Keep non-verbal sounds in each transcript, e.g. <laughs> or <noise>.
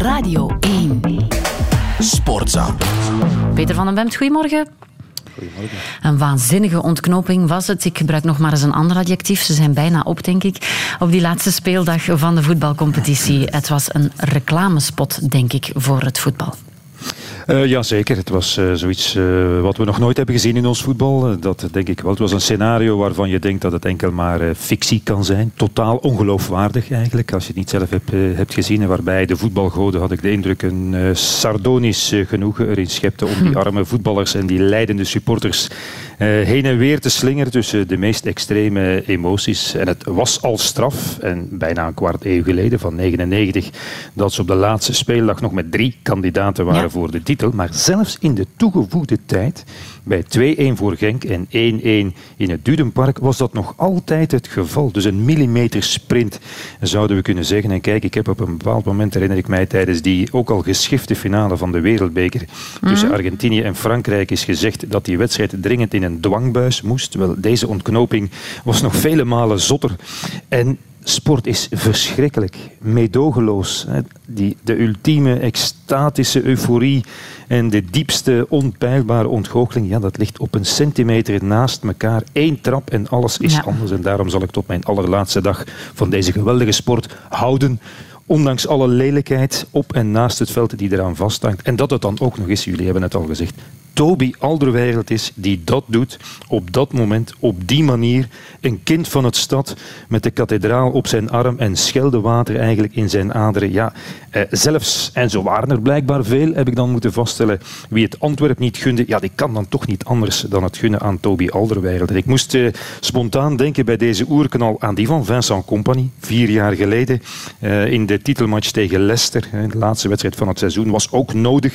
Radio 1. Sportza. Peter van den Bemt, goedemorgen. Goedemorgen. Een waanzinnige ontknoping was het. Ik gebruik nog maar eens een ander adjectief. Ze zijn bijna op, denk ik. Op die laatste speeldag van de voetbalcompetitie. Het was een reclamespot, denk ik, voor het voetbal. Ja, zeker. Het was uh, zoiets uh, wat we nog nooit hebben gezien in ons voetbal. dat denk ik wel. Het was een scenario waarvan je denkt dat het enkel maar fictie kan zijn. Totaal ongeloofwaardig eigenlijk, als je het niet zelf hebt, hebt gezien. En waarbij de voetbalgoden, had ik de indruk, een sardonisch genoegen erin schepte om die <laughs> arme voetballers en die leidende supporters heen en weer te slingeren tussen de meest extreme emoties. En het was al straf, en bijna een kwart eeuw geleden, van 99, dat ze op de laatste speeldag nog met drie kandidaten waren ja. voor de titel. Maar zelfs in de toegevoegde tijd, bij 2-1 voor Genk en 1-1 in het Dudenpark, was dat nog altijd het geval. Dus een millimeter sprint zouden we kunnen zeggen. En kijk, ik heb op een bepaald moment, herinner ik mij, tijdens die ook al geschifte finale van de Wereldbeker tussen mhm. Argentinië en Frankrijk is gezegd dat die wedstrijd dringend in een dwangbuis moest. Wel, deze ontknoping was nog vele malen zotter. En Sport is verschrikkelijk, meedogenloos. Die, de ultieme extatische euforie en de diepste onpeilbare ontgoocheling, ja, dat ligt op een centimeter naast elkaar. Eén trap en alles is anders. En daarom zal ik tot mijn allerlaatste dag van deze geweldige sport houden ondanks alle lelijkheid op en naast het veld die eraan vasthangt. En dat het dan ook nog is, jullie hebben het al gezegd, Toby Alderweireld is die dat doet op dat moment, op die manier. Een kind van het stad met de kathedraal op zijn arm en scheldewater eigenlijk in zijn aderen. Ja, eh, zelfs, en zo waren er blijkbaar veel, heb ik dan moeten vaststellen, wie het Antwerp niet gunde, ja, die kan dan toch niet anders dan het gunnen aan Toby Alderweireld. Ik moest eh, spontaan denken bij deze oerknal aan die van Vincent Company, vier jaar geleden, eh, in de titelmatch tegen Leicester. de laatste wedstrijd van het seizoen was ook nodig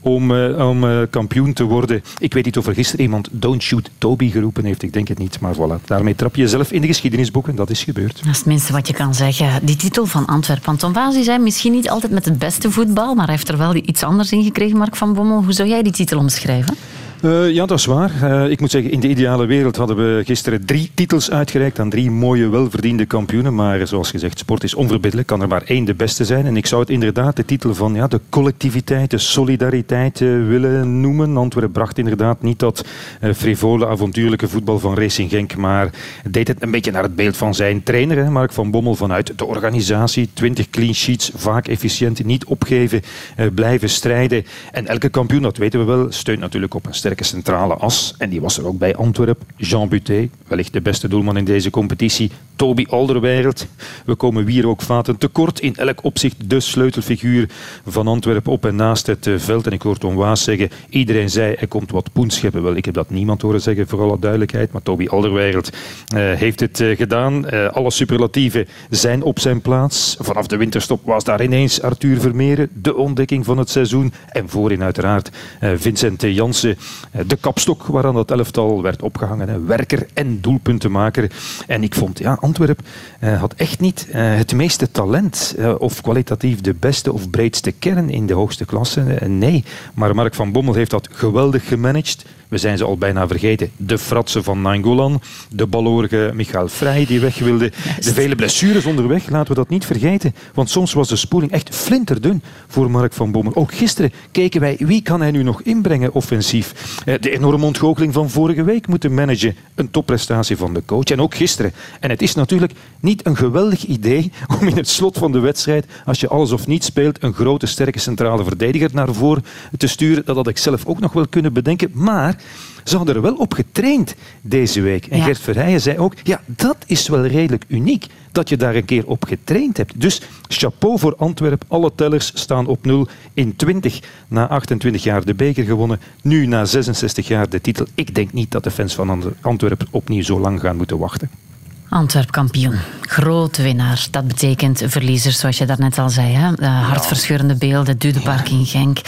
om, uh, om uh, kampioen te worden. Ik weet niet of er gisteren iemand Don't Shoot Toby geroepen heeft. Ik denk het niet. Maar voilà, daarmee trap je jezelf in de geschiedenisboeken. Dat is gebeurd. Dat is het minste wat je kan zeggen. Die titel van Antwerpen. Want Tom Vaas zei misschien niet altijd met het beste voetbal, maar hij heeft er wel iets anders in gekregen, Mark van Bommel. Hoe zou jij die titel omschrijven? Uh, ja, dat is waar. Uh, ik moet zeggen, in de ideale wereld hadden we gisteren drie titels uitgereikt aan drie mooie, welverdiende kampioenen. Maar zoals gezegd, sport is onverbiddelijk. Kan er maar één de beste zijn. En ik zou het inderdaad de titel van ja, de collectiviteit, de solidariteit uh, willen noemen. Antwerpen bracht inderdaad niet dat frivole, avontuurlijke voetbal van Racing Genk. Maar deed het een beetje naar het beeld van zijn trainer, hè, Mark van Bommel, vanuit de organisatie. Twintig clean sheets, vaak efficiënt, niet opgeven, blijven strijden. En elke kampioen, dat weten we wel, steunt natuurlijk op een sterk sterke centrale as. En die was er ook bij Antwerp. Jean Buté, wellicht de beste doelman in deze competitie. Toby Alderweireld. We komen hier ook vaten tekort. In elk opzicht de sleutelfiguur van Antwerp op en naast het eh, veld. En ik hoor Tom Waas zeggen, iedereen zei er komt wat poen scheppen. Wel, ik heb dat niemand horen zeggen, voor alle duidelijkheid. Maar Toby Alderweireld uh, heeft het uh, gedaan. Alle superlatieven zijn op zijn plaats. Vanaf de winterstop was daar ineens Arthur Vermeeren, de ontdekking van het seizoen. En voorin uiteraard Vincent Jansen, eh, de kapstok waaraan dat elftal werd opgehangen. Werker en doelpuntenmaker. En ik vond, ja, Antwerp uh, had echt niet uh, het meeste talent of kwalitatief de beste of breedste kern in de hoogste klasse. nee, maar Mark van Bommel heeft dat geweldig gemanaged. We zijn ze al bijna vergeten. De fratsen van Nangolan, de balorige Michael Vrij die weg wilde, de vele blessures onderweg, laten we dat niet vergeten. Want soms was de spoeling echt flinterdun voor Mark van Bommel. Ook gisteren keken wij, wie kan hij nu nog inbrengen offensief? Eh, de enorme ontgoocheling van vorige week moeten managen. Een topprestatie van de coach. En ook gisteren. En het is natuurlijk niet een geweldig idee om in het slot van de wedstrijd, als je alles of niet speelt, een grote, sterke centrale verdediger naar voren te sturen. Dat had ik zelf ook nog wel kunnen bedenken. Maar ze hadden er wel op getraind deze week. En Gert Verheijen zei ook, ja, dat is wel redelijk uniek dat je daar een keer op getraind hebt. Dus chapeau voor Antwerpen. Alle tellers staan op nul. In 20 na 28 jaar de beker gewonnen. Nu na 66 jaar de titel. Ik denk niet dat de fans van Antwerpen opnieuw zo lang gaan moeten wachten. Antwerp kampioen. Grote winnaar. Dat betekent verliezers, zoals je daarnet al zei. Hè? Hartverscheurende beelden, Dudepark in Genk.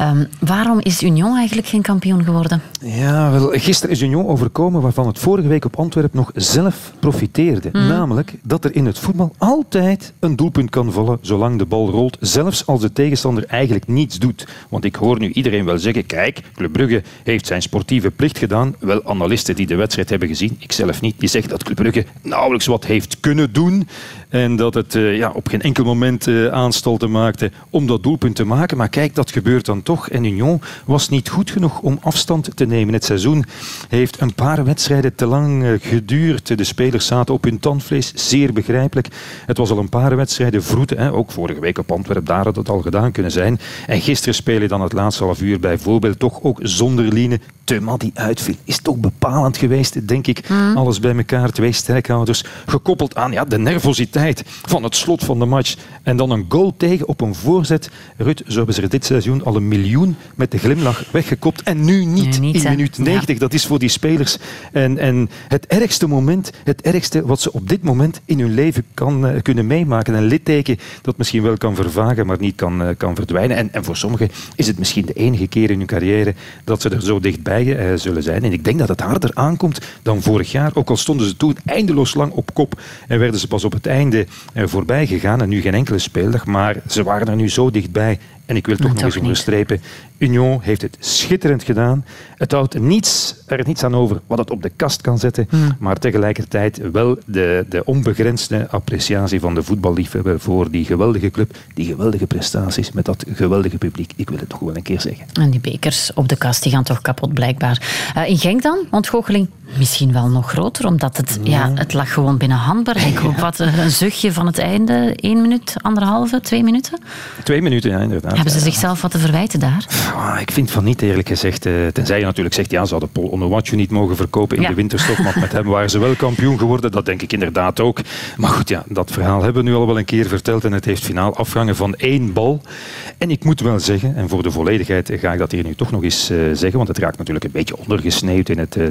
Um, waarom is Union eigenlijk geen kampioen geworden? Ja, wel, gisteren is Union overkomen waarvan het vorige week op Antwerp nog zelf profiteerde. Mhm. Namelijk dat er in het voetbal altijd een doelpunt kan vallen zolang de bal rolt. Zelfs als de tegenstander eigenlijk niets doet. Want ik hoor nu iedereen wel zeggen, kijk, Club Brugge heeft zijn sportieve plicht gedaan. Wel, analisten die de wedstrijd hebben gezien, ik zelf niet, die zeggen dat Club Brugge nauwelijks wat heeft kunnen doen. En dat het uh, ja, op geen enkel moment uh, aanstalten maakte om dat doelpunt te maken. Maar kijk, dat gebeurt dan toch. En Union was niet goed genoeg om afstand te nemen. Het seizoen heeft een paar wedstrijden te lang uh, geduurd. De spelers zaten op hun tandvlees. Zeer begrijpelijk. Het was al een paar wedstrijden vroeten. Hè. Ook vorige week op Antwerpen, daar had het al gedaan kunnen zijn. En gisteren spelen dan het laatste half uur bijvoorbeeld toch ook zonder Line. Thuma die uitviel. Is toch bepalend geweest, denk ik. Mm. Alles bij elkaar. Twee sterkhouders. Gekoppeld aan ja, de nervositeit van het slot van de match. En dan een goal tegen op een voorzet. Rut, zo hebben ze er dit seizoen al een miljoen met de glimlach weggekopt. En nu niet, niet in minuut 90. Ja. Dat is voor die spelers. En, en het ergste moment, het ergste wat ze op dit moment in hun leven kan, uh, kunnen meemaken. Een litteken dat misschien wel kan vervagen, maar niet kan, uh, kan verdwijnen. En, en voor sommigen is het misschien de enige keer in hun carrière dat ze er zo dichtbij uh, zullen zijn. En ik denk dat het harder aankomt dan vorig jaar. Ook al stonden ze toen eindeloos lang op kop en werden ze pas op het einde voorbij gegaan. En nu geen enkele speeldag, maar ze waren er nu zo dichtbij. En ik wil toch nog eens onderstrepen, Union heeft het schitterend gedaan. Het houdt niets, er niets aan over wat het op de kast kan zetten, mm. maar tegelijkertijd wel de, de onbegrensde appreciatie van de voetballiefhebber voor die geweldige club, die geweldige prestaties met dat geweldige publiek. Ik wil het toch wel een keer zeggen. En die bekers op de kast die gaan toch kapot blijkbaar. Uh, in Genk dan, ontgoocheling misschien wel nog groter, omdat het, ja. ja het lag gewoon binnen handbereik. Ja. Wat een zuchtje van het einde, één minuut, anderhalve, twee minuten? Twee minuten, ja, inderdaad. Hebben ze zichzelf wat te verwijten daar? Ah, ik vind van niet, eerlijk gezegd. Eh, tenzij je natuurlijk zegt, ja, ze hadden Paul Onowatje niet mogen verkopen in ja. de winterstop, maar met hem waren ze wel kampioen geworden. Dat denk ik inderdaad ook. Maar goed, ja, dat verhaal hebben we nu al wel een keer verteld en het heeft finaal afgehangen van één bal. En ik moet wel zeggen, en voor de volledigheid ga ik dat hier nu toch nog eens uh, zeggen, want het raakt natuurlijk een beetje ondergesneeuwd in het uh,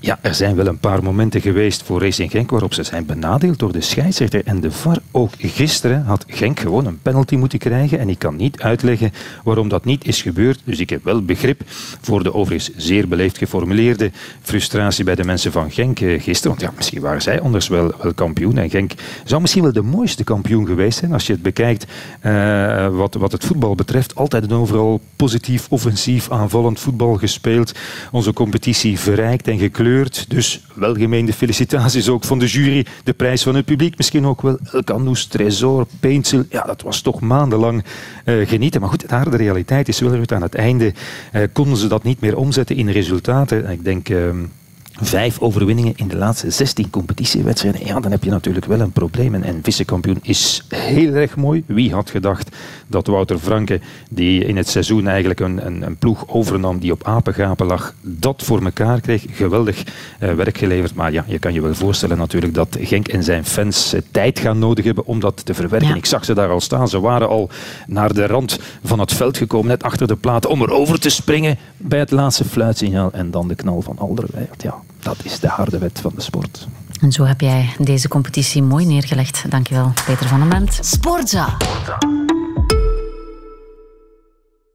Ja, er zijn wel een paar momenten geweest voor Racing Genk waarop ze zijn benadeeld door de scheidsrechter en de VAR. Ook gisteren had Genk gewoon een penalty moeten krijgen en ik kan niet uitleggen waarom dat niet is gebeurd. Dus ik heb wel begrip voor de overigens zeer beleefd geformuleerde frustratie bij de mensen van Genk eh, gisteren. Want ja, misschien waren zij anders wel, wel kampioen. En Genk zou misschien wel de mooiste kampioen geweest zijn als je het bekijkt uh, wat, wat het voetbal betreft. Altijd en overal positief, offensief, aanvallend voetbal gespeeld. Onze competitie verrijkt en gekleurd. Dus welgemeende felicitaties ook van de jury. De prijs van het publiek misschien ook wel. Elkanous, Tresor, Painsel. Ja, dat was toch maandenlang uh, genieten. Maar goed, het harde realiteit is wel aan het einde uh, konden ze dat niet meer omzetten in resultaten. Ik denk... Uh, vijf overwinningen in de laatste 16 competitiewedstrijden. Ja, dan heb je natuurlijk wel een probleem. En vice-kampioen is heel erg mooi. Wie had gedacht dat Wouter Franke, die in het seizoen eigenlijk een, een, een ploeg overnam die op apengapen lag, dat voor elkaar kreeg. Geweldig uh, werk geleverd. Maar ja, je kan je wel voorstellen natuurlijk dat Genk en zijn fans uh, tijd gaan nodig hebben om dat te verwerken. Ja. Ik zag ze daar al staan. Ze waren al naar de rand van het veld gekomen, net achter de platen, om erover te springen bij het laatste fluitsignaal. En dan de knal van Alderweireld. Ja, dat is de harde wet van de sport. En zo heb jij deze competitie mooi neergelegd. Dankjewel, Peter van den Bent. Sportza. Sportza.